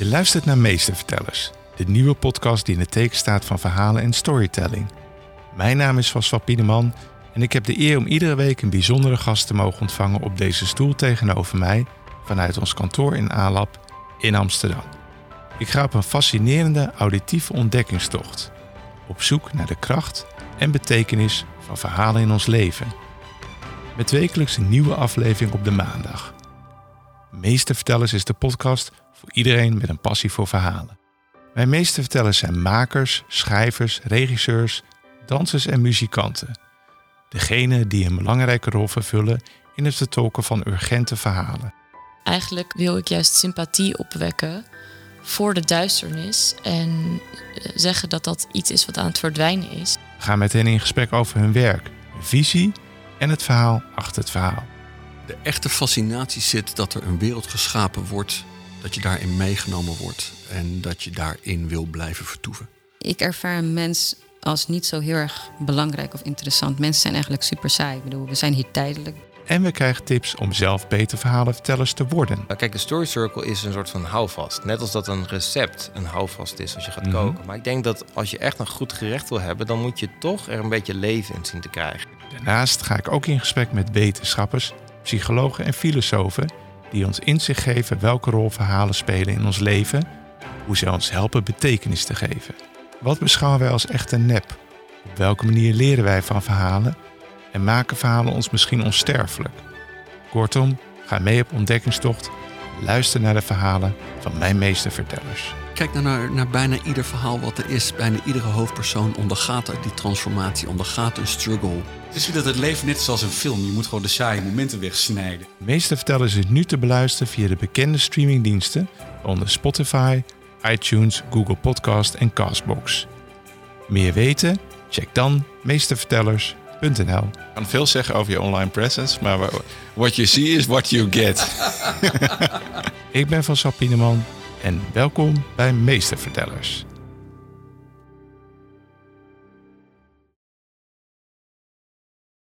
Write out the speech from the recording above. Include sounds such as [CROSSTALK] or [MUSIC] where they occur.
Je luistert naar Meestervertellers, de nieuwe podcast die in het teken staat van verhalen en storytelling. Mijn naam is Vaswat Piedeman en ik heb de eer om iedere week een bijzondere gast te mogen ontvangen op deze stoel tegenover mij vanuit ons kantoor in Alab in Amsterdam. Ik ga op een fascinerende auditieve ontdekkingstocht, op zoek naar de kracht en betekenis van verhalen in ons leven. Met wekelijks een nieuwe aflevering op de maandag. Meestervertellers is de podcast voor iedereen met een passie voor verhalen. Mijn meestervertellers zijn makers, schrijvers, regisseurs, dansers en muzikanten. Degene die een belangrijke rol vervullen in het vertolken van urgente verhalen. Eigenlijk wil ik juist sympathie opwekken voor de duisternis en eh, zeggen dat dat iets is wat aan het verdwijnen is. We gaan met hen in gesprek over hun werk, hun visie en het verhaal achter het verhaal. De echte fascinatie zit dat er een wereld geschapen wordt, dat je daarin meegenomen wordt en dat je daarin wil blijven vertoeven. Ik ervaar een mens als niet zo heel erg belangrijk of interessant. Mensen zijn eigenlijk super saai. Ik bedoel, we zijn hier tijdelijk. En we krijgen tips om zelf beter verhalenvertellers te worden. Nou, Kijk, de story circle is een soort van houvast. Net als dat een recept een houvast is als je gaat koken. Maar ik denk dat als je echt een goed gerecht wil hebben, dan moet je toch er een beetje leven in zien te krijgen. Daarnaast ga ik ook in gesprek met wetenschappers, psychologen en filosofen die ons inzicht geven welke rol verhalen spelen in ons leven, hoe ze ons helpen betekenis te geven. Wat beschouwen wij als echte nep? Op welke manier leren wij van verhalen? En maken verhalen ons misschien onsterfelijk? Kortom, ga mee op ontdekkingstocht. Luister naar de verhalen van mijn meestervertellers. Kijk nou naar, naar bijna ieder verhaal wat er is. Bijna iedere hoofdpersoon ondergaat die transformatie, ondergaat een struggle. Het is weer dat het leven net is als een film. Je moet gewoon de saaie momenten wegsnijden. Meestervertellers is nu te beluisteren via de bekende streamingdiensten, onder Spotify, iTunes, Google Podcast en Castbox. Meer weten? Check dan meestervertellers.nl. Ik kan veel zeggen over je online presence, maar what you see is what you get. [LAUGHS] Ik ben van Sap Pieneman en welkom bij Meestervertellers.